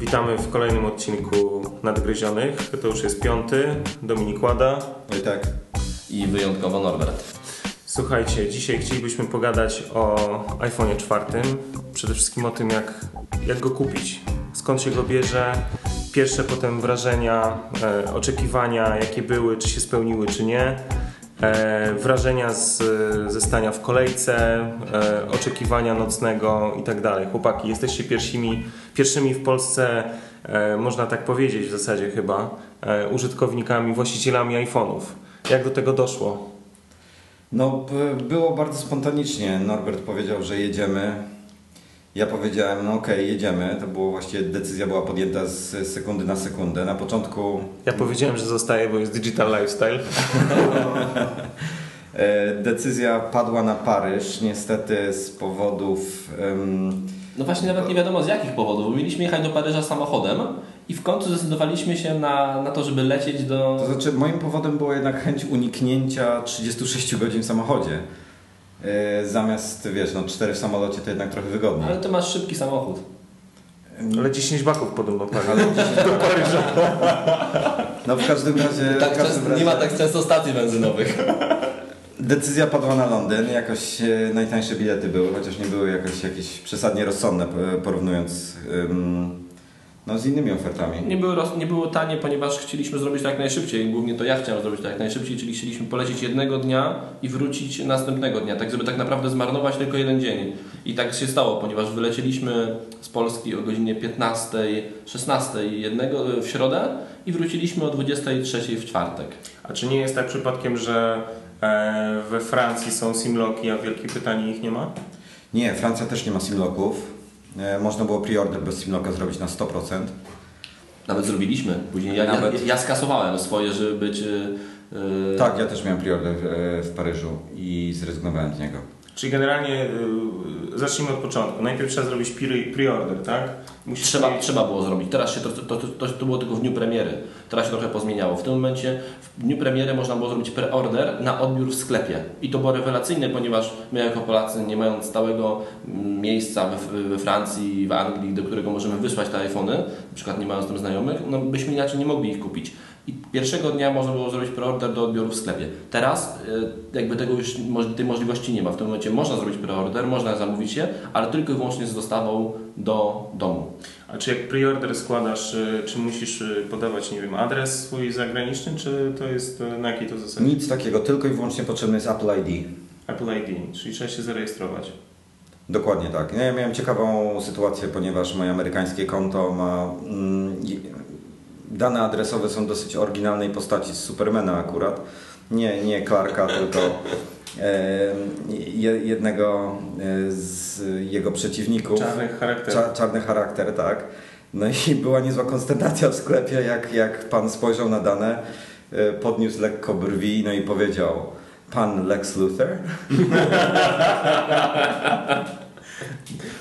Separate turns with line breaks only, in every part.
Witamy w kolejnym odcinku Nadgryzionych. To już jest piąty. Dominik Łada.
Oj tak.
I wyjątkowo Norbert.
Słuchajcie, dzisiaj chcielibyśmy pogadać o iPhone'ie czwartym. Przede wszystkim o tym, jak, jak go kupić, skąd się go bierze, pierwsze potem wrażenia, e, oczekiwania, jakie były, czy się spełniły, czy nie. E, wrażenia z, ze stania w kolejce, e, oczekiwania nocnego i tak dalej. Chłopaki, jesteście pierwszymi, w Polsce, e, można tak powiedzieć w zasadzie chyba, e, użytkownikami, właścicielami iPhone'ów. Jak do tego doszło?
No, było bardzo spontanicznie. Norbert powiedział, że jedziemy. Ja powiedziałem, no okej, jedziemy. To było właściwie, decyzja była podjęta z sekundy na sekundę. Na początku
Ja powiedziałem, że zostaję, bo jest digital lifestyle.
e, decyzja padła na Paryż, niestety z powodów... em,
No właśnie nawet nie wiadomo z jakich powodów. bo Mieliśmy jechać do Paryża samochodem i w końcu zdecydowaliśmy się na, na to, żeby lecieć do...
to znaczy, moim powodem była jednak chęć uniknięcia 36 godzin w samochodzie. E, zamiast, wiesz, no 4 w samolocie to jednak trochę wygodniej.
Ale ty masz szybki samochód.
Ale 10 baków podobno pali.
Ale No w każdym razie...
Tak
w każdym
często,
razie...
nie ma tak często stacji benzynowych.
Decyzja padła na Londyn. Jakoś e, najtańsze bilety były, chociaż nie były jakoś jakieś przesadnie rozsądne porównując no, z innymi ofertami.
Nie było, roz- nie było tanie, ponieważ chcieliśmy zrobić to jak najszybciej. Głównie to ja chciałem zrobić to jak najszybciej, czyli chcieliśmy polecieć jednego dnia i wrócić następnego dnia, tak żeby tak naprawdę zmarnować tylko jeden dzień. I tak się stało, ponieważ wylecieliśmy z Polski o godzinie 15, 16 jednego w środę i wróciliśmy o 23 w czwartek.
A czy nie jest tak przypadkiem, że e, we Francji są simloki, a w Wielkiej Brytanii ich nie ma?
Nie, Francja też nie ma simlocków. E, Można było pre-order bez simlocka zrobić na 100%.
Nawet zrobiliśmy. Później ja,
Nawet.
ja, ja skasowałem swoje, żeby być... Yy,
Tak, ja też miałem pre-order e, w Paryżu i zrezygnowałem z niego.
Czyli generalnie y, zacznijmy od początku. Najpierw trzeba zrobić pre- pre-order, tak? Musisz
Trzeba,
mieć-
trzeba było zrobić. Teraz się to, to, to, to, to było tylko w dniu premiery. Teraz się trochę pozmieniało. W tym momencie w dniu premiery można było zrobić preorder na odbiór w sklepie. I to było rewelacyjne, ponieważ my jako Polacy, nie mając stałego mm, miejsca we, we Francji, w Anglii, do którego możemy wysłać te iPhony, na przykład nie mając tam znajomych, no byśmy inaczej nie mogli ich kupić. I pierwszego dnia można było zrobić preorder do odbioru w sklepie. Teraz y, jakby tego już tej możliwości nie ma. W tym momencie można zrobić preorder, można zamówić je, ale tylko i wyłącznie z dostawą do domu.
A czy jak pre-order składasz, y, czy musisz y, podawać, nie wiem, adres swój zagraniczny, czy to jest na jakiej to zasadzie?
Nic takiego, tylko i wyłącznie potrzebny jest Apple ID.
Apple ID, czyli trzeba się zarejestrować.
Dokładnie tak. Ja miałem ciekawą sytuację, ponieważ moje amerykańskie konto ma. Dane adresowe są dosyć oryginalnej postaci z Supermana akurat. Nie, nie Clarka, tylko e, je- jednego e, z jego przeciwników.
Czarny charakter.
Cza, czarny charakter, tak. No i była niezła konsternacja w sklepie, jak, jak pan spojrzał na dane, e, podniósł lekko brwi, no i powiedział pan Lex Luthor.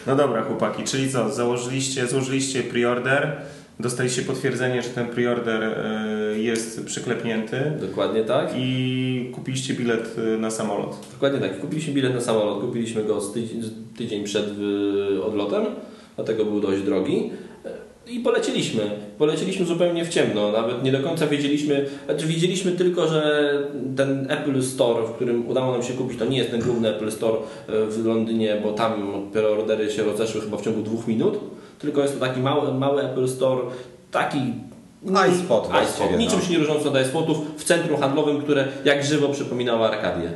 No dobra, chłopaki, czyli co? Założyliście, złożyliście pre-order, dostaliście potwierdzenie, że ten pre-order y, jest przyklepnięty
Dokładnie tak.
i kupiliście bilet y, na samolot.
Dokładnie tak. Kupiliśmy bilet na samolot, kupiliśmy go z tydzień, tydzień przed y, odlotem, dlatego był dość drogi. I poleciliśmy. Poleciliśmy zupełnie w ciemno. Nawet nie do końca wiedzieliśmy, znaczy wiedzieliśmy tylko, że ten Apple Store, w którym udało nam się kupić, to nie jest ten główny Apple Store w Londynie, bo tam preordery się rozeszły chyba w ciągu dwóch minut. Tylko jest to taki mały, mały Apple Store, taki
iSpot właściwie,
iSpot, niczym
no.
się nie różniący od iSpotów w centrum handlowym, które jak żywo przypominało Arkadię.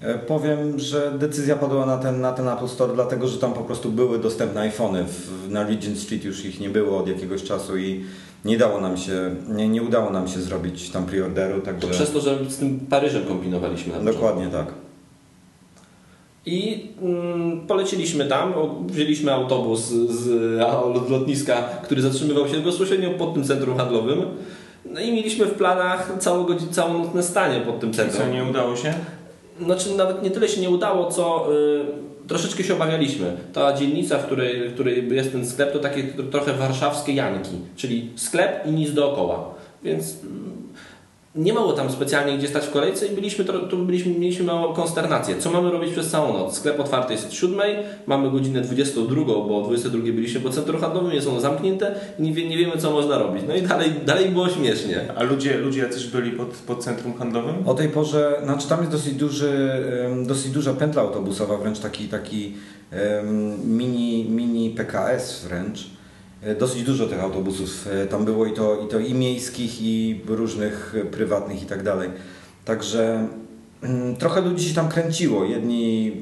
E, Powiem, że decyzja padła na ten, na ten Apple Store, dlatego że tam po prostu były dostępne iPhony. W, na Regent Street już ich nie było od jakiegoś czasu i nie dało nam się, nie, nie udało nam się zrobić tam preorderu,
To
także
przez to, że z tym Paryżem kombinowaliśmy.
Dokładnie tak.
I mm, poleciliśmy tam, wzięliśmy autobus z lotniska, który zatrzymywał się bezpośrednio pod tym centrum handlowym. No i mieliśmy w planach całogodzi- całonocne stanie pod tym
I
centrum.
co, nie udało się?
Znaczy nawet nie tyle się nie udało, co y, troszeczkę się obawialiśmy. Ta dzielnica, w której, w której jest ten sklep, to takie tro- trochę warszawskie Janki, czyli sklep i nic dookoła. Więc nie było tam specjalnie gdzie stać w kolejce i byliśmy, tu byliśmy, mieliśmy małą konsternację. Co mamy robić przez całą noc? Sklep otwarty jest od 7, mamy godzinę 22, bo o 22 byliśmy po centrum handlowym, jest ono zamknięte i nie, wie, nie wiemy co można robić. No i dalej, dalej było śmiesznie.
A ludzie, ludzie jacyś byli pod, pod centrum handlowym?
O tej porze, znaczy tam jest dosyć, duży, dosyć duża pętla autobusowa, wręcz taki, taki em, mini, mini PKS wręcz. E, Dosyć dużo tych autobusów e, tam było i to, i to i miejskich, i różnych e, prywatnych i tak dalej. Także mm, trochę ludzi się tam kręciło. Jedni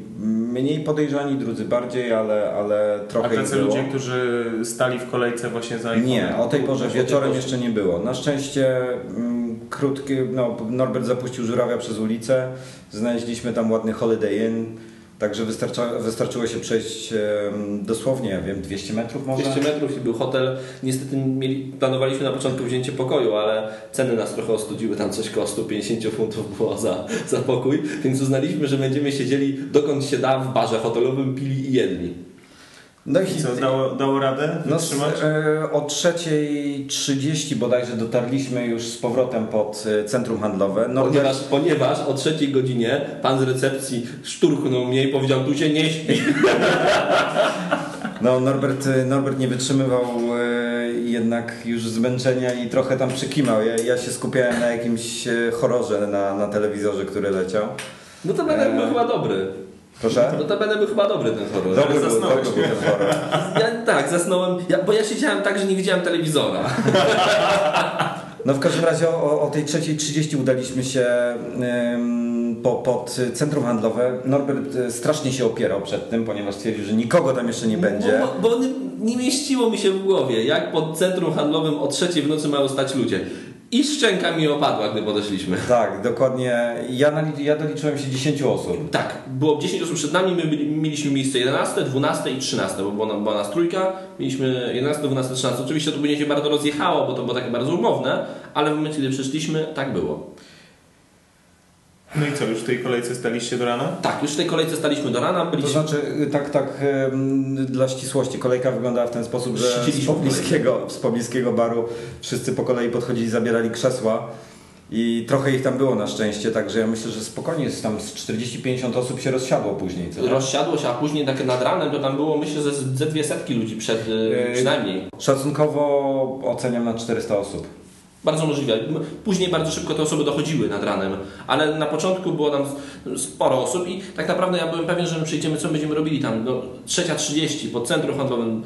mniej podejrzani, drudzy bardziej, ale, ale
A
trochę ich
tacy ludzie, którzy stali w kolejce właśnie za
Nie, o tej porze
tej
wieczorem jeszcze nie było. Na szczęście mm, krótki, no, Norbert zapuścił żurawia przez ulicę, znaleźliśmy tam ładny Holiday Inn, także wystarczyło się przejść dosłownie, ja wiem, 200 metrów może?
200 metrów i był hotel. Niestety mieli, planowaliśmy na początku wzięcie pokoju, ale ceny nas trochę ostudziły. Tam coś koło 150 funtów było za, za pokój, więc uznaliśmy, że będziemy siedzieli dokąd się da w barze hotelowym, pili i jedli.
No
I co, dało, dało radę
No, z,
wytrzymać?
e, o 3.30 bodajże dotarliśmy już z powrotem pod e, centrum handlowe. Norbert,
Ponieważ, ponieważ o trzeciej godzinie pan z recepcji szturchnął mnie i powiedział, tu się nie śpi.
no, Norbert, Norbert nie wytrzymywał e, jednak już zmęczenia i trochę tam przykimał. Ja, ja się skupiałem na jakimś e, horrorze na, na telewizorze, który leciał.
No to będę
Eee.
był chyba dobry.
Proszę?
No to będę był chyba dobry ten horror.
Dobry był, dobry był ten horror.
Ja tak, zasnąłem, ja, bo ja siedziałem tak, że nie widziałem telewizora.
No w każdym razie o, o tej 3.30 udaliśmy się em, po, pod centrum handlowe. Norbert e, strasznie się opierał przed tym, ponieważ stwierdził, że nikogo tam jeszcze nie będzie.
Bo, bo nie, nie mieściło mi się w głowie, jak pod centrum handlowym o trzeciej w nocy mają stać ludzie. I szczęka mi opadła, gdy podeszliśmy.
Tak, dokładnie. Ja, ja doliczyłem się 10 osób.
Tak, było 10 osób przed nami, my byli, mieliśmy miejsce 11, 12 i 13, bo była, była nas trójka, mieliśmy 11, 12, 13. Oczywiście to później się bardzo rozjechało, bo to było takie bardzo umowne, ale w momencie, gdy przyszliśmy, tak było.
No i co, już w tej kolejce staliście do rana?
Tak, już w tej kolejce staliśmy do rana,
To
byliśmy...
znaczy, y, tak, tak dla ścisłości, kolejka wyglądała w ten sposób, że z pobliskiego, z pobliskiego baru wszyscy po kolei podchodzili, zabierali krzesła i trochę ich tam było na szczęście, także ja myślę, że spokojnie jest tam z 40-50 osób się rozsiadło później. Co?
Rozsiadło się, a później tak nad ranem to tam było myślę, że z- ze dwie setki ludzi przed, y,
Yy,
przynajmniej.
Szacunkowo oceniam na 400 osób.
Bardzo możliwe. Później bardzo szybko te osoby dochodziły nad ranem, ale na początku było tam sporo osób i tak naprawdę ja byłem pewien, że my przyjdziemy, co będziemy robili tam. No, trzecia 30 pod centrum handlowym.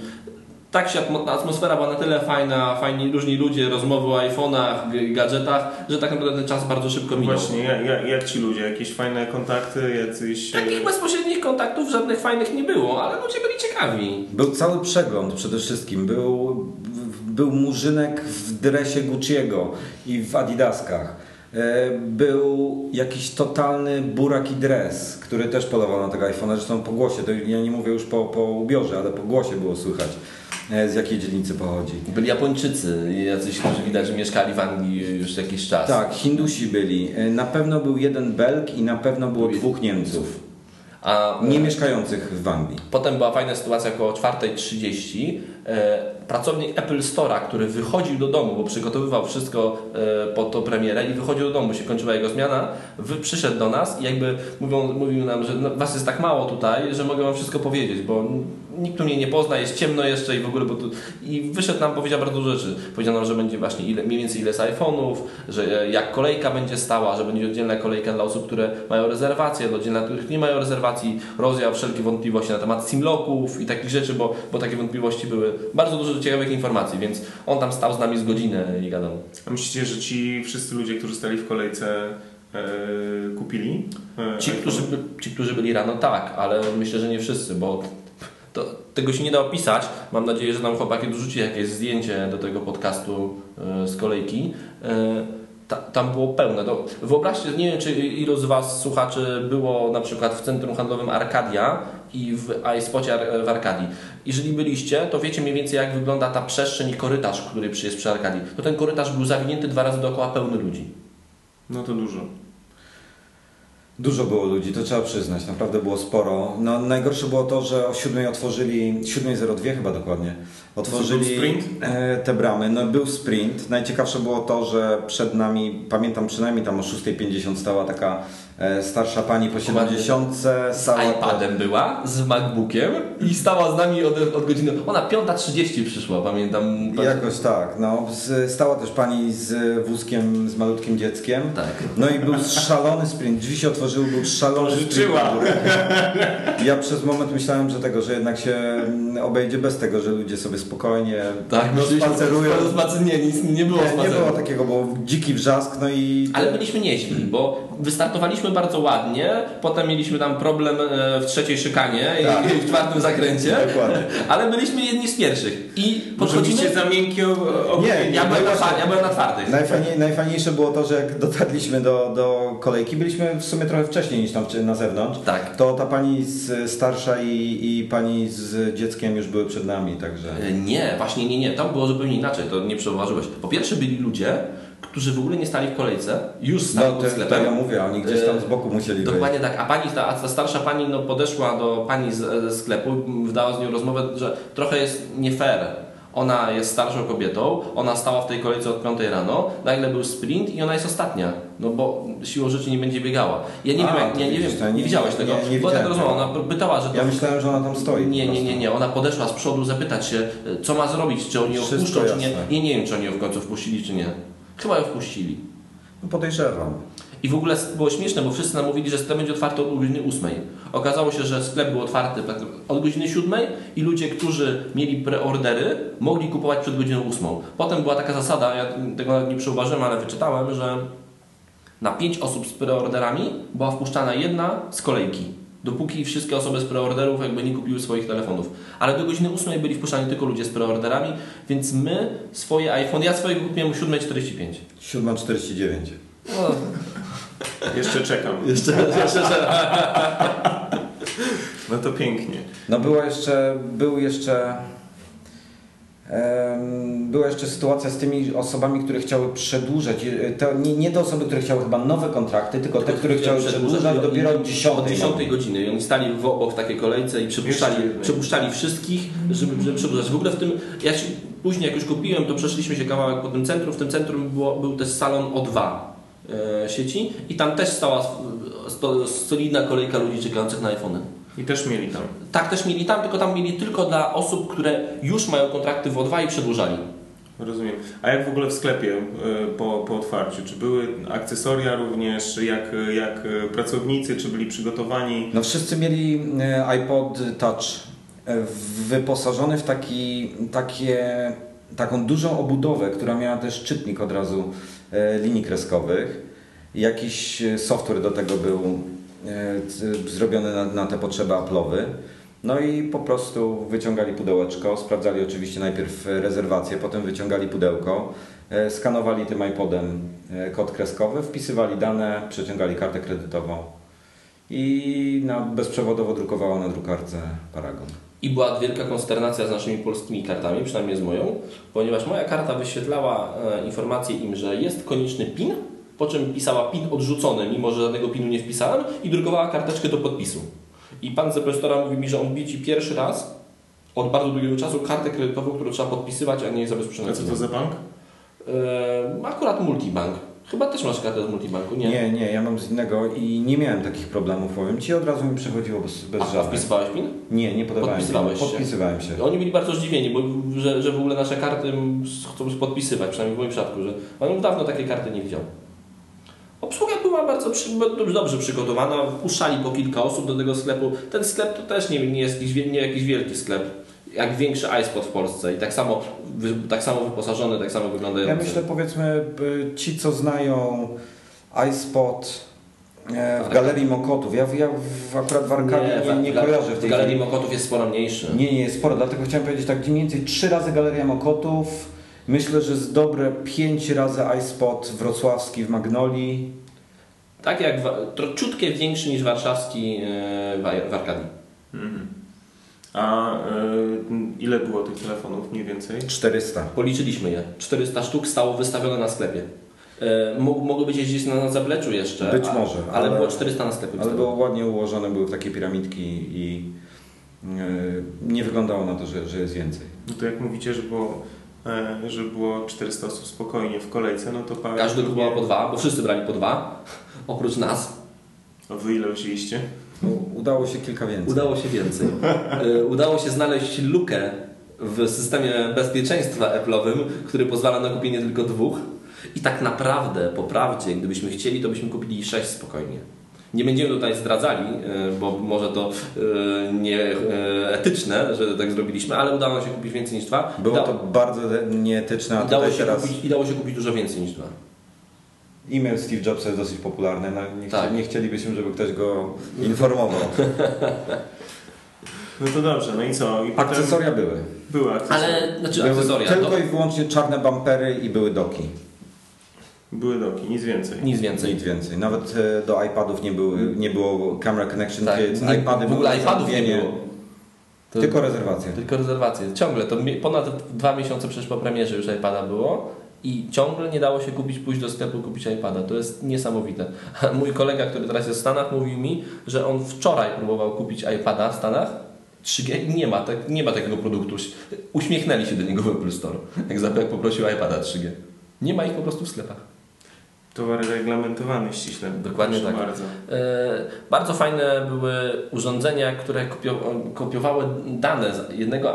Tak się atmo- atmosfera była na tyle fajna, fajni różni ludzie, rozmowy o iPhone'ach, gadżetach, że tak naprawdę ten czas bardzo szybko minął.
Właśnie, jak, jak, jak ci ludzie? Jakieś fajne kontakty, jacyś... e,
Takich bezpośrednich kontaktów żadnych fajnych nie było, ale ludzie byli ciekawi.
Był cały przegląd przede wszystkim. Był, był murzynek w dresie Gucci'ego i w Adidaskach. E, Był jakiś totalny burak i dres, który też polował na tego iPhone'a. Zresztą po głosie, to ja nie mówię już po, po ubiorze, ale po głosie było słychać e, z jakiej dzielnicy pochodzi.
Byli Japończycy, jacyś, którzy widać, że mieszkali w Anglii już jakiś czas.
Tak, Hindusi byli. E, Na pewno był jeden Belg i na pewno było
Był-
dwóch Niemców.
A
Nie mieszkających w Anglii.
Potem była fajna sytuacja około 4.30. E, pracownik Apple Store'a, który wychodził do domu, bo przygotowywał wszystko e, pod tą premierę i wychodził do domu, się kończyła jego zmiana, przyszedł do nas i jakby mówią, mówił nam, że no, was jest tak mało tutaj, że mogę wam wszystko powiedzieć, bo nikt tu mnie nie pozna, jest ciemno jeszcze i w ogóle, bo tu... I wyszedł nam, powiedział bardzo dużo rzeczy. Powiedział nam, że będzie właśnie ile, mniej więcej ile z iPhone'ów, że e, jak kolejka będzie stała, że będzie oddzielna kolejka dla osób, które mają rezerwacje, dla oddzielna, których nie mają rezerwacji, rozwiał wszelkie wątpliwości na temat simlocków i takich rzeczy, bo, bo takie wątpliwości były. Bardzo dużo ciekawych informacji, więc on tam stał z nami z godzinę i gadał.
A myślicie, że ci wszyscy ludzie, którzy stali w kolejce, e, kupili? e,
Ci którzy, ci, którzy byli rano, tak, ale myślę, że nie wszyscy, bo to, tego się nie da opisać. Mam nadzieję, że nam chłopaki dorzuci jakieś zdjęcie do tego podcastu e, z kolejki. E, ta, tam było pełne. To wyobraźcie, nie wiem, czy ilu z Was słuchaczy było na przykład w centrum handlowym Arkadia i w iSpocie w Arkadii. Jeżeli byliście, to wiecie mniej więcej, jak wygląda ta przestrzeń i korytarz, który jest przy Arkadii. To ten korytarz był zawinięty dwa razy dookoła pełny ludzi.
No to dużo.
Dużo było ludzi, to trzeba przyznać, naprawdę było sporo. No, najgorsze było to, że o 7 otworzyli, 7.02 chyba dokładnie, otworzyli e, te bramy. No był sprint. Najciekawsze było to, że przed nami, pamiętam przynajmniej tam o 6.50 stała taka e, starsza pani po 70,
Z
stała
iPadem była, z MacBookiem i stała z nami od, od godziny. Ona 5.30 przyszła, pamiętam.
Jakoś tak, no. Stała też pani z wózkiem, z malutkim dzieckiem.
Tak.
No i był szalony sprint. Drzwi się otworzyły, był szalony
Pożyczyła.
sprint. Ja przez moment myślałem, że tego, że jednak się mm, obejdzie bez tego, że ludzie sobie spokojnie
Tak,
no, spacerują.
spacer- Nie, nic nie było
Nie, nie było takiego, bo dziki wrzask, no i...
Ale byliśmy nieźli, bo wystartowaliśmy bardzo ładnie, potem mieliśmy tam problem e, w trzeciej szykanie
Tak.
i w czwartym zakręcie,
Dokładnie.
ale byliśmy jedni z pierwszych. I
byście za miękkie ogólnie.
Ja byłem, na, ja byłem na twardych.
Najfajniej, najfajniejsze było to, że jak dotarliśmy do, do kolejki, byliśmy w sumie trochę wcześniej niż tam na zewnątrz,
Tak.
to ta pani starsza i, i pani z dzieckiem już były przed nami, także...
E, Nie, właśnie nie, nie. Tam było zupełnie inaczej, to nie zauważyłeś. Po pierwsze byli ludzie, którzy w ogóle nie stali w kolejce, już stali
No
pod
to, ja mówię, oni gdzieś tam z boku musieli wejść.
Dokładnie tak, a pani, ta, ta starsza pani no, podeszła do pani z, ze sklepu, wdała z nią rozmowę, że trochę jest nie fair. Ona jest starszą kobietą, ona stała w tej kolejce od 5 rano, nagle był sprint i ona jest ostatnia, no bo siłą rzeczy nie będzie biegała. Ja nie
A,
wiem, nie, wiem, nie,
nie-
widziałeś tego,
nie- nie
taka
widziałem
rozmowa, ona pytała, że to...
Ja myślałem, że ona tam stoi.
Nie, nie, nie, nie. Ona podeszła z przodu zapytać się, co ma zrobić, czy oni ją wpuszczą, czy nie. Nie, nie wiem, czy oni ją w końcu wpuścili, czy nie. Chyba ją wpuścili.
No podejrzewam.
I w ogóle było śmieszne, bo wszyscy nam mówili, że sklep będzie otwarty od godziny 8. Okazało się, że sklep był otwarty od godziny 7 i ludzie, którzy mieli preordery, mogli kupować przed godziną 8. Potem była taka zasada, ja tego nie przeuważyłem, ale wyczytałem, że na 5 osób z preorderami była wpuszczana jedna z kolejki. Dopóki wszystkie osoby z preorderów jakby nie kupiły swoich telefonów. Ale do godziny 8 byli wpuszczani tylko ludzie z preorderami, więc my swoje iPhone, ja swojego kupiłem o 7.45.
7.49.
No,
Jeszcze czekam.
jeszcze, jeszcze, że...
No to pięknie.
No była jeszcze, był jeszcze, była jeszcze sytuacja z tymi osobami, które chciały przedłużać, e, to nie, nie te osoby, które chciały chyba nowe kontrakty, tylko te, które chciały przedłużać
i-
dopiero od
od
10.
10 godziny. I oni stali w obok w takiej kolejce i przepuszczali, przepuszczali wszystkich, żeby, żeby przedłużać. W ogóle w tym, ja się, później jak już kupiłem, to przeszliśmy się kawałek po tym centrum. W tym centrum było, był też salon O2 e, sieci i tam też stała solidna kolejka ludzi czekających na iPhony.
I też mieli tam.
Tak też mieli tam, tylko tam mieli tylko dla osób, które już mają kontrakty w O2 i przedłużali.
Rozumiem. A jak w ogóle w sklepie y, po, po otwarciu? Czy były akcesoria również, jak, jak pracownicy, czy byli przygotowani?
No wszyscy mieli e, iPod Touch e, wyposażony w taki, takie, taką dużą obudowę, która miała też czytnik od razu e, linii kreskowych. Jakiś e, software do tego był e, zrobiony na, na te potrzeby Apple'owy. No i po prostu wyciągali pudełeczko, sprawdzali oczywiście najpierw rezerwację, potem wyciągali pudełko, e, skanowali tym iPodem e, kod kreskowy, wpisywali dane, przeciągali kartę kredytową i na bezprzewodowo drukowało na drukarce Paragon.
I była wielka konsternacja z naszymi polskimi kartami, przynajmniej z moją, ponieważ moja karta wyświetlała e, informację im, że jest konieczny PIN, po czym pisała PIN odrzucony, mimo że żadnego PINu nie wpisałem i drukowała karteczkę do podpisu. I pan z repostora mówi mi, że on widzi pierwszy raz od bardzo długiego czasu kartę kredytową, którą trzeba podpisywać, a nie jest zabezpieczona.
A co to za bank?
E, akurat multibank. Chyba też masz kartę z multibanku, nie?
Nie, nie, ja mam z innego i nie miałem takich problemów, powiem Ci, od razu mi przechodziło bez, bez
A,
żadnych.
wpisywałeś PIN?
Nie, nie podawałem
Podpisywałeś się?
Podpisywałem się.
Oni byli bardzo zdziwieni, bo, że, że w ogóle nasze karty chcą podpisywać, przynajmniej w moim przypadku, że on dawno takiej karty nie widział. Obsługa była bardzo przy, dobrze, przygotowana, wpuszczali po kilka osób do tego sklepu. Ten sklep to też nie, nie jest jakiś, nie jakiś wielki sklep, jak większy iSpot w Polsce i tak samo, tak samo wyposażony, tak samo wyglądający.
Ja myślę, powiedzmy, ci co znają iSpot e, w
Tak.
Galerii Mokotów, ja, ja w, akurat w Arkadii nie, nie,
w, ga-
kojarzę w tej
Galerii
chwili.
Mokotów jest sporo mniejszy.
Nie, nie, jest sporo, dlatego chciałem powiedzieć tak, mniej więcej trzy razy Galeria Mokotów, myślę, że z dobre pięć razy iSpot wrocławski w Magnolii.
Tak jak, tro, ciutkie większy niż warszawski e, w, w Arkadii.
Mhm. A y, ile było tych telefonów mniej więcej?
400.
Policzyliśmy je. 400 sztuk stało wystawione na sklepie. E, Mogły być gdzieś na, na zapleczu jeszcze.
Być
a-
może,
Ale,
ale-
było 400 na sklepie.
Ale było ładnie ułożone, były takie piramidki i yy, nie wyglądało na to, że, że jest więcej.
No to jak mówicie, że było, e, że było 400 osób spokojnie w kolejce, no to parę...
Każdy kupował po dwa, bo wszyscy brali po dwa, oprócz nas.
A wy ile wzięliście?
Udało się kilka więcej.
Udało się więcej. E, Udało się znaleźć lukę w systemie bezpieczeństwa Apple'owym, który pozwala na kupienie tylko dwóch. I tak naprawdę, po prawdzie, gdybyśmy chcieli, to byśmy kupili sześć spokojnie. Nie będziemy tutaj zdradzali, e, bo może to e, nieetyczne, że tak zrobiliśmy, ale udało nam się kupić więcej niż dwa.
Było
Da-
to bardzo nieetyczne, a
i dało
tutaj
się,
teraz
kupić, I dało się kupić dużo więcej niż dwa.
E-mail Steve Jobsa jest dosyć popularny. No, nie, chci-
Tak.
nie chcielibyśmy, żeby ktoś go informował.
No to dobrze, no i co? I potem
Akcesoria były.
były akcesoria.
Ale, znaczy
były
akcesoria,
tylko
to
i wyłącznie czarne bumpery i były doki.
Były doki, nic więcej.
nic więcej.
Nic więcej. Nawet e, do iPadów nie, były, nie było camera connection
Tak,
kit.
nie-
iPady
w ogóle iPadów nie było. To-
Tylko rezerwacje.
Tylko rezerwacje. Ciągle, to ponad dwa miesiące przecież po premierze już iPada było i ciągle nie dało się kupić, pójść do sklepu kupić iPada. To jest niesamowite. Mój kolega, który teraz jest w Stanach, mówił mi, że on wczoraj próbował kupić iPada w Stanach 3G i nie ma, tak, nie ma takiego produktu. Uśmiechnęli się do niego w Apple Store, jak poprosił iPada 3G. Nie ma ich po prostu w sklepach.
Towar reglamentowany ściśle.
Dokładnie tak.
bardzo.
E, Bardzo fajne były urządzenia, które kopio- kopiowały dane z jednego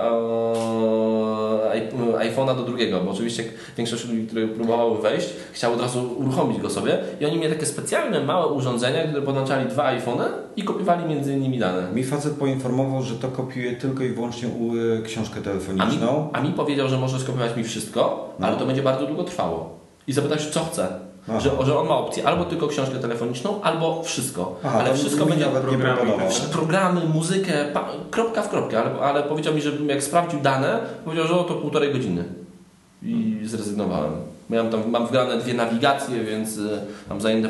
iPhone'a do drugiego, bo oczywiście większość ludzi, które próbowały wejść, chciało od razu uruchomić go sobie i oni mieli takie specjalne małe urządzenia, które podłączali dwa iPhone'y i kopiowali między innymi dane.
Mi facet poinformował, że to kopiuje tylko i wyłącznie e, książkę
A mi,
telefoniczną.
a mi powiedział, że może skopiować mi wszystko,
No.
ale to będzie bardzo długo trwało. I zapytał się, co chce. Że, że on ma opcję albo tylko książkę telefoniczną, albo wszystko.
Aha,
ale wszystko będzie
programy,
programy, muzykę, kropka w kropkę, ale, ale powiedział mi, że jak sprawdził dane, powiedział, że o, to półtorej godziny. I zrezygnowałem. Miałem tam, mam wgrane dwie nawigacje, więc y, mam zajęte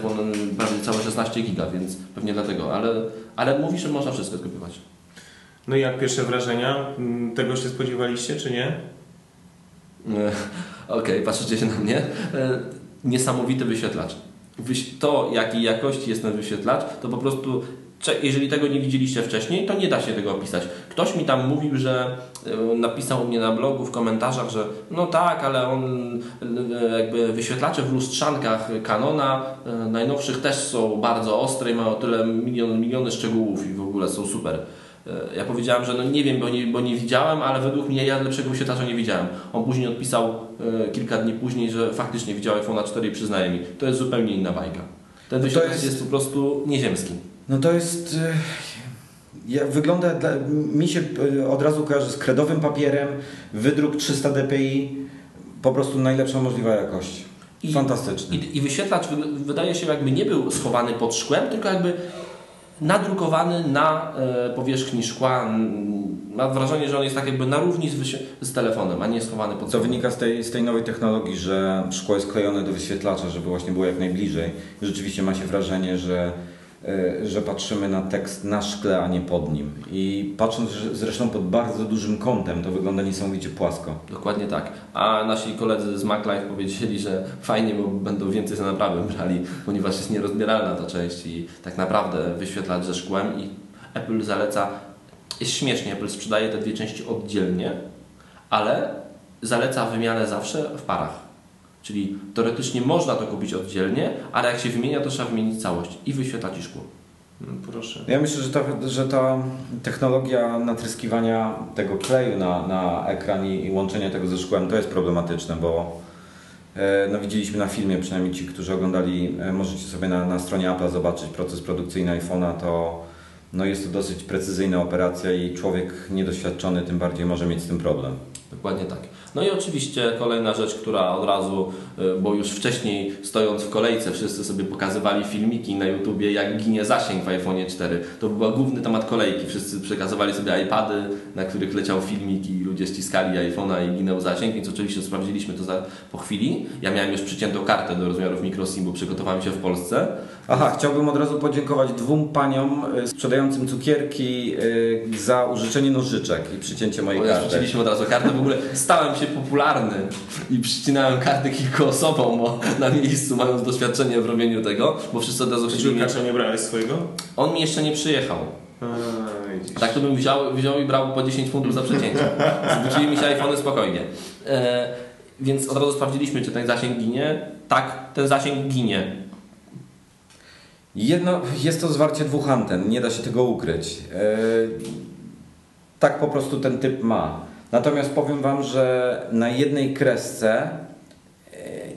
prawie całe 16 giga, więc pewnie dlatego, ale, ale mówi, że można wszystko skopiować.
No i jak pierwsze wrażenia? Mm, Tego się spodziewaliście, czy nie?
E, Okej, patrzycie się na mnie. Niesamowity wyświetlacz. Wyś- To, jakiej jakości jest ten wyświetlacz, to po prostu, jeżeli tego nie widzieliście wcześniej, to nie da się tego opisać. Ktoś mi tam mówił, że e, napisał mnie na blogu w komentarzach, że no tak, ale on e, jakby wyświetlacze w lustrzankach Canona e, najnowszych też są bardzo ostre i mają tyle milion, miliony szczegółów i w ogóle są super. E, Ja powiedziałem, że no nie wiem, bo nie, bo nie widziałem, ale według mnie ja lepszego wyświetlacza nie widziałem. On później odpisał e, kilka dni później, że faktycznie widział iPhone'a 4 i przyznaje mi. To jest zupełnie inna bajka. Ten
to
wyświetlacz
jest-
jest... po prostu nieziemski.
No to jest... e, Ja, wygląda, dla, mi się od razu kojarzy z kredowym papierem, wydruk 300 dpi, po prostu najlepsza możliwa jakość.
I-
Fantastyczny.
I, I wyświetlacz wy- wydaje się jakby nie był schowany pod szkłem, tylko jakby nadrukowany na e, powierzchni szkła. Mam wrażenie, że on jest tak jakby na równi z, z telefonem, a nie schowany pod
To wynika z tej, z tej nowej technologii, że szkło jest klejone do wyświetlacza, żeby właśnie było jak najbliżej. Rzeczywiście ma się wrażenie, że, że patrzymy na tekst na szkle, a nie pod nim. I patrząc zresztą pod bardzo dużym kątem, to wygląda niesamowicie płasko.
Dokładnie tak. A nasi koledzy z MacLife powiedzieli, że fajnie, bo będą więcej za naprawę brali, ponieważ jest nierozbieralna ta część i tak naprawdę wyświetlać ze szkłem i Apple zaleca, jest śmiesznie, Apple sprzedaje te dwie części oddzielnie, ale zaleca wymianę zawsze w parach. Czyli teoretycznie można to kupić oddzielnie, ale jak się wymienia, to trzeba wymienić całość i wyświetlać i szkło.
No, proszę.
Ja myślę, że ta, że ta technologia natryskiwania tego kleju na, na ekran i, i łączenia tego ze szkłem to jest problematyczne, bo e, no, widzieliśmy na filmie, przynajmniej ci, którzy oglądali, e, możecie sobie na, na stronie Apple zobaczyć proces produkcyjny iPhone'a, to no, jest to dosyć precyzyjna operacja i człowiek niedoświadczony tym bardziej może mieć z tym problem.
Dokładnie tak. No i oczywiście kolejna rzecz, która od razu, bo już wcześniej stojąc w kolejce wszyscy sobie pokazywali filmiki na YouTubie, jak ginie zasięg w iPhone 4. To był główny temat kolejki. Wszyscy przekazywali sobie iPady, na których leciał filmik i ludzie ściskali iPhone'a i ginął zasięg, więc oczywiście sprawdziliśmy to za, po chwili. Ja miałem już przyciętą kartę do rozmiarów microSIM, bo przygotowałem się w Polsce.
Aha, chciałbym od razu podziękować dwóm paniom e, sprzedającym cukierki e, za użyczenie nożyczek i przycięcie mojej karty.
Przycięliśmy od razu kartę, w ogóle stałem się popularny i przycinałem karty kilku osobom bo na miejscu, mając doświadczenie w robieniu tego, bo wszyscy od razu chcieli.
Dziurkacza nie brałeś swojego?
On mi jeszcze nie przyjechał.
A.
Tak to bym wziął, wziął i brał po 10 funtów za przecięcie. Zwrócili mi się iPhony spokojnie. E, więc od razu sprawdziliśmy, czy ten zasięg ginie. Tak, ten zasięg ginie.
Jedno, jest to zwarcie dwóch anten, nie da się tego ukryć. E, tak po prostu ten typ ma. Natomiast powiem Wam, że na jednej kresce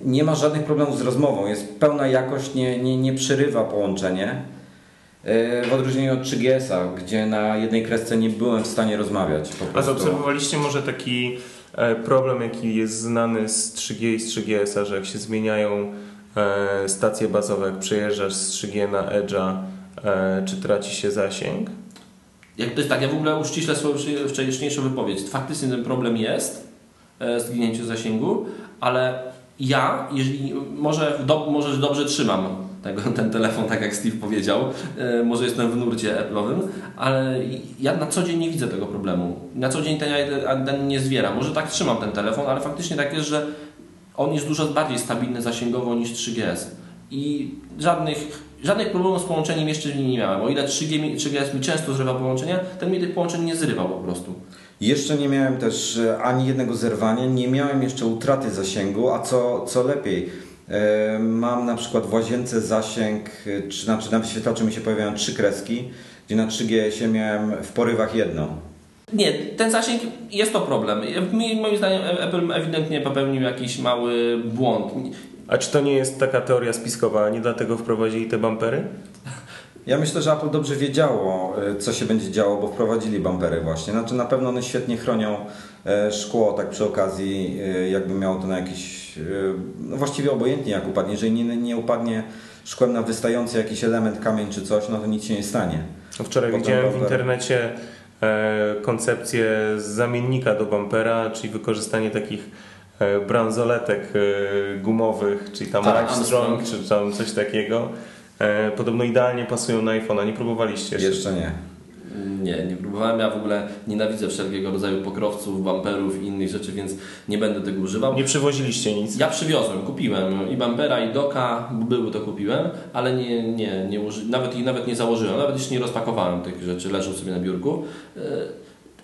nie ma żadnych problemów z rozmową. Jest pełna jakość, nie, nie, nie przerywa połączenie. E, W odróżnieniu od 3GS-a, gdzie na jednej kresce nie byłem w stanie rozmawiać. Po
A zaobserwowaliście może taki e, problem, jaki jest znany z 3G i z 3GS-a, że jak się zmieniają e, stacje bazowe, jak przejeżdżasz z 3G na Edge'a, czy traci się zasięg?
Jak to jest tak, ja w ogóle uściślę swoją wcześniejszą wypowiedź. Faktycznie ten problem jest e, zginięcie zasięgu, ale ja, jeżeli może, do, może dobrze trzymam tego, ten telefon, tak jak Steve powiedział, e, może jestem w nurcie Apple'owym, ale ja na co dzień nie widzę tego problemu. Na co dzień ten, nie zwieram. Może tak trzymam ten telefon, ale faktycznie tak jest, że on jest dużo bardziej stabilny zasięgowo niż 3GS. I żadnych, żadnych problemów z połączeniem jeszcze nie miałem. O ile 3G, mi- 3GS mi często zrywa połączenia, ten mi tych połączeń nie zrywał po prostu.
Jeszcze nie miałem też e, ani jednego zerwania, nie miałem jeszcze utraty zasięgu, a co, co lepiej, e, mam na przykład w łazience zasięg, e, czy znaczy na wyświetlaczu mi się pojawiają trzy kreski, gdzie na 3GS miałem w porywach jedną.
Nie, ten zasięg jest to problem. Moim zdaniem Apple ewidentnie popełnił jakiś mały błąd.
A czy to nie jest taka teoria spiskowa, nie dlatego wprowadzili te bumpery?
Ja myślę, że Apple dobrze wiedziało, e, co się będzie działo, bo wprowadzili bumpery właśnie. Znaczy na pewno one świetnie chronią e, szkło, tak przy okazji, e, jakby miało to na jakiś, no właściwie obojętnie jak upadnie. Jeżeli nie, nie upadnie szkłem na wystający jakiś element, kamień czy coś, no to nic się nie stanie.
No Wczoraj
Potem
widziałem w
bumper.
internecie e, koncepcję zamiennika do bumpera, czyli wykorzystanie takich bransoletek gumowych, czyli tam
Tak,
Armstrong,
Armstrong.
czy tam coś takiego. E, podobno idealnie pasują na iPhone'a. Nie próbowaliście jeszcze?
Jeszcze nie.
Nie, nie próbowałem. Ja w ogóle nienawidzę wszelkiego rodzaju pokrowców, bumperów i innych rzeczy, więc nie będę tego używał.
Nie przywoziliście nic.
Ja przywiozłem, kupiłem i bumpera i doka, były to kupiłem, ale nie, nie, nie uży... nawet, i nawet nie założyłem, nawet jeszcze nie rozpakowałem tych rzeczy, leżą sobie na biurku. E,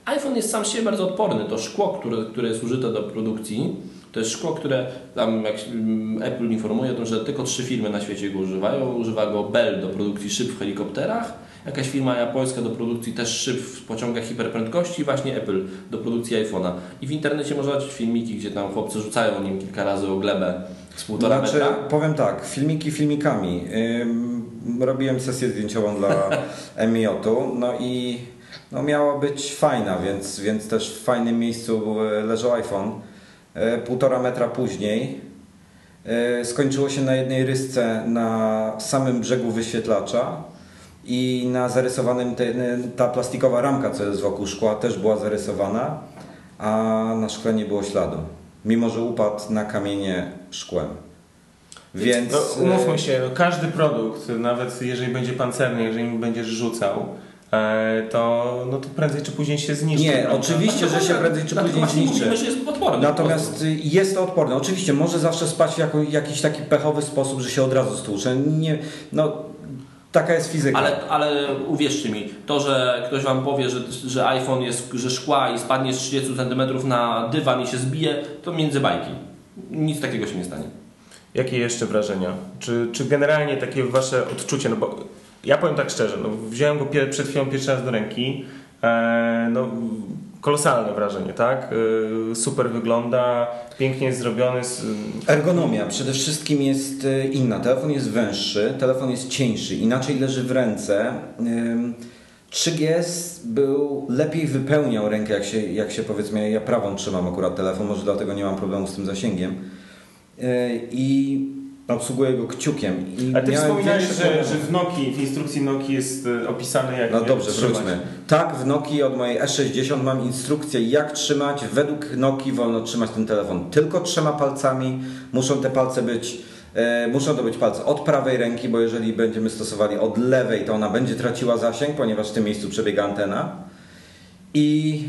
iPhone jest sam z siebie bardzo odporny. To szkło, które, które jest użyte do produkcji, to jest szkło, które tam jak Apple informuje o tym, że tylko trzy firmy na świecie go używają. Używa go Bell do produkcji szyb w helikopterach, jakaś firma japońska do produkcji też szyb w pociągach hiperprędkości właśnie Apple do produkcji iPhone'a. I w internecie można zobaczyć filmiki, gdzie tam chłopcy rzucają nim kilka razy o glebę z półtora
Znaczy,
metra.
powiem tak, filmiki filmikami. Robiłem sesję zdjęciową dla Emiotu, no i no miała być fajna, więc, więc też w fajnym miejscu leżał iPhone. E, Półtora metra później e, skończyło się na jednej rysce na samym brzegu wyświetlacza i na zarysowanym te, ta plastikowa ramka, co jest wokół szkła, też była zarysowana, a na szkle nie było śladu. Mimo, że upadł na kamienie szkłem. Więc.
No,
e,
umówmy się, no, każdy produkt, nawet jeżeli będzie pancerny, jeżeli będziesz rzucał, e, to, no to prędzej czy później się zniszczy.
Nie,
prawda?
oczywiście, że się prędzej czy później zniszczy.
mówimy, że jest prostu.
Natomiast jest to odporne. Oczywiście może zawsze spać w jako, jakiś taki pechowy sposób, że się od razu stłucze. Nie, no, taka jest fizyka.
Ale, ale uwierzcie mi, to, że ktoś Wam powie, że, że iPhone jest że szkła i spadnie z 30 cm na dywan i się zbije, to między bajki. Nic takiego się nie stanie.
Jakie jeszcze wrażenia? Czy, czy generalnie takie wasze odczucie, no bo ja powiem tak szczerze, no wziąłem go przed chwilą pierwszy raz do ręki, e, no kolosalne wrażenie, tak? E, super wygląda, pięknie jest zrobiony,
Ergonomia przede wszystkim jest y, inna. Telefon jest węższy, telefon jest cieńszy, inaczej leży w ręce. Ym, 3GS był, lepiej wypełniał rękę, jak się, jak się powiedzmy, ja prawą trzymam akurat telefon, może dlatego nie mam problemu z tym zasięgiem. I obsługuję go kciukiem. I
A ty wspominałeś, że, że w Nokii, w instrukcji Nokii jest e, opisane jak
No
jak
dobrze,
trzymać.
wróćmy. Tak, w Nokii od mojej E60 mam instrukcję, jak trzymać. Według Nokii wolno trzymać ten telefon tylko trzema palcami. Muszą te palce być, e, muszą to być palce od prawej ręki, bo jeżeli będziemy stosowali od lewej, to ona będzie traciła zasięg, ponieważ w tym miejscu przebiega antena. I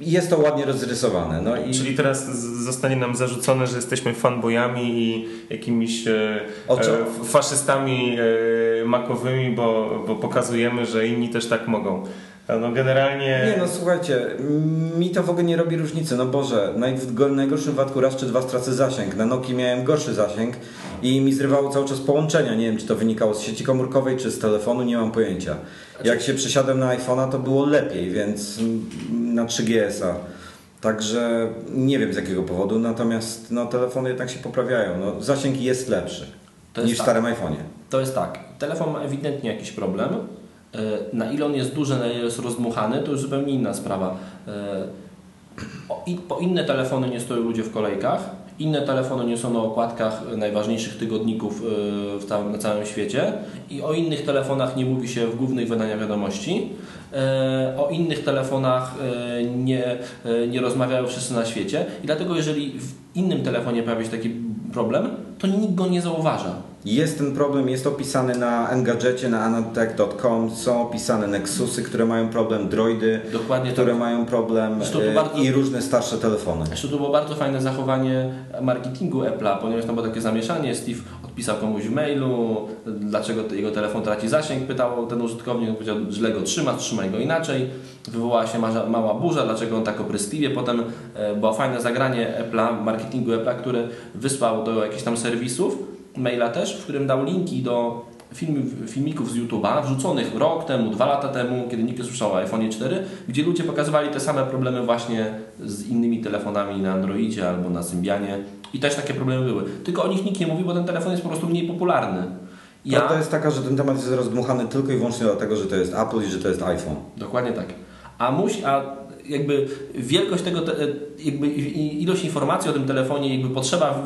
jest to ładnie rozrysowane. No i
Czyli teraz zostanie nam zarzucone, że jesteśmy fanboyami i jakimiś e, e, faszystami e, makowymi, bo, bo pokazujemy, że inni też tak mogą. No generalnie...
Nie no słuchajcie, mi to w ogóle nie robi różnicy, no Boże, w go- najgorszym wypadku raz czy dwa stracę zasięg. Na Nokii miałem gorszy zasięg i mi zrywało cały czas połączenia. Nie wiem, czy to wynikało z sieci komórkowej, czy z telefonu, nie mam pojęcia. Jak się przesiadłem na iPhone'a, to było lepiej, więc na 3GS-a. Także nie wiem z jakiego powodu, natomiast no, telefony jednak się poprawiają. No, zasięg jest lepszy
jest
niż w
tak.
starym iPhone'ie.
To jest tak, telefon ma ewidentnie jakiś problem. E, Na ile on jest duży, na ile jest rozdmuchany, to już zupełnie inna sprawa. E, Po inne telefony nie stoją ludzie w kolejkach, inne telefony nie są na okładkach najważniejszych tygodników e, całym, na całym świecie i o innych telefonach nie mówi się w głównych wydaniach wiadomości. O innych telefonach nie, nie rozmawiają wszyscy na świecie i dlatego jeżeli w innym telefonie pojawia się taki problem, to nikt go nie zauważa.
Jest ten problem, jest opisany na Engadgetie, na anatech.com, są opisane Nexusy, które mają problem, Droidy,
Dokładnie
które
tak.
mają problem e,
bardzo-
i różne starsze telefony.
Zresztą to było bardzo fajne zachowanie marketingu Apple'a, ponieważ tam było takie zamieszanie. Steve odpisał komuś w mailu, dlaczego jego telefon traci zasięg. Pytał ten użytkownik, powiedział, źle go trzyma, trzymaj go inaczej. Wywołała się mała, burza, dlaczego on tak opryskliwie. Potem e, było fajne zagranie Apple'a, marketingu Apple'a, który wysłał do jakichś tam serwisów, maila też, w którym dał linki do filmów, filmików z YouTube'a, wrzuconych rok temu, dwa lata temu, kiedy nikt nie słyszał o iPhone 4, gdzie ludzie pokazywali te same problemy właśnie z innymi telefonami na Androidzie albo na Symbianie i też takie problemy były. Tylko o nich nikt nie mówi, bo ten telefon jest po prostu mniej popularny. Ja,
Prawda jest taka, że ten temat jest rozdmuchany tylko i wyłącznie dlatego, że to jest Apple i że to jest iPhone.
Dokładnie tak. A musi, a jakby wielkość tego, te, jakby ilość informacji o tym telefonie, jakby potrzeba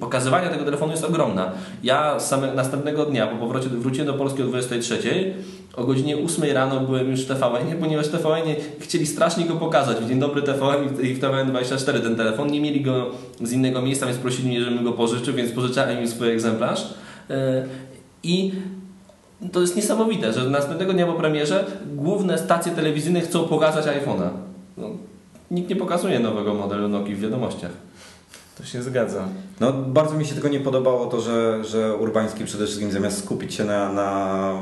pokazywania tego telefonu jest ogromna. Ja samego następnego dnia po powrocie wróciłem do Polski o 23, o godzinie 8 rano byłem już w tvn ponieważ tvn chcieli strasznie go pokazać. W Dzień Dobry TVN i w TVN24 ten telefon. Nie mieli go z innego miejsca, więc prosili mnie, żebym go pożyczył, więc pożyczałem im swój egzemplarz. E, I to jest niesamowite, że następnego dnia po premierze główne stacje telewizyjne chcą pokazać iPhone'a. No, nikt nie pokazuje nowego modelu Nokii w wiadomościach.
To się zgadza.
No, bardzo mi się tylko nie podobało to, że, że Urbański przede wszystkim zamiast skupić się na, na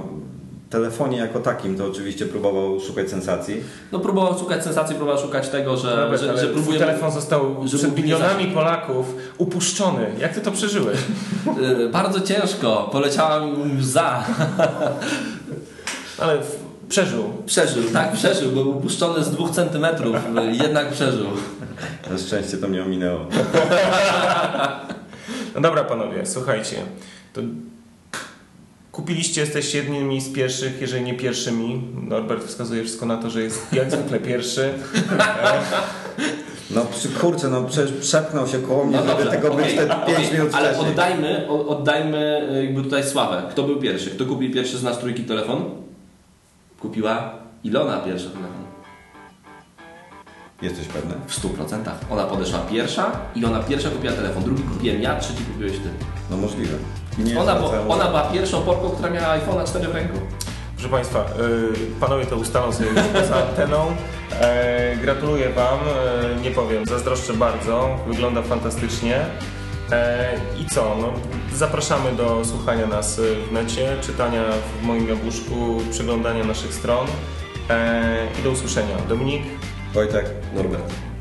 telefonie jako takim, to oczywiście próbował szukać sensacji.
No próbował szukać sensacji, próbował szukać tego, że,
Robert,
że,
ale
że
twój
próbuje...
telefon został
że
przed milionami Polaków upuszczony. Jak ty to przeżyłeś?
Y, Bardzo ciężko, poleciała mi łza.
Ale przeżył.
Przeżył, tak, przeżył, był upuszczony z dwóch centymetrów, jednak przeżył.
Na szczęście to mnie ominęło.
No dobra panowie, słuchajcie. To kupiliście, jesteście jednymi z pierwszych, jeżeli nie pierwszymi. Norbert wskazuje wszystko na to, że jest jak zwykle pierwszy.
No kurczę, no przecież przepchnął się koło mnie,
No
żeby tego być
okej,
te 5
okej,
minut
Ale
wcześniej.
oddajmy, oddajmy y, jakby tutaj sławę. Kto był pierwszy? Kto kupił pierwszy z nas trójki telefon? Kupiła Ilona pierwszy telefon.
Jesteś pewny?
W 100%. Ona podeszła pierwsza i ona pierwsza kupiła telefon. Drugi kupiłem ja, trzeci kupiłeś ty.
No możliwe. Nie
ona, bo, ona była pierwszą Polką, która miała iPhone'a 4 w ręku.
Proszę Państwa, y, panowie to ustalą sobie już poza anteną. E, gratuluję Wam, e, nie powiem, zazdroszczę bardzo, wygląda fantastycznie. E, I co, no, zapraszamy do słuchania nas w necie, czytania w moim jabłuszku, przeglądania naszych stron e, i do usłyszenia. Dominik?
Wojtek.
Norbert.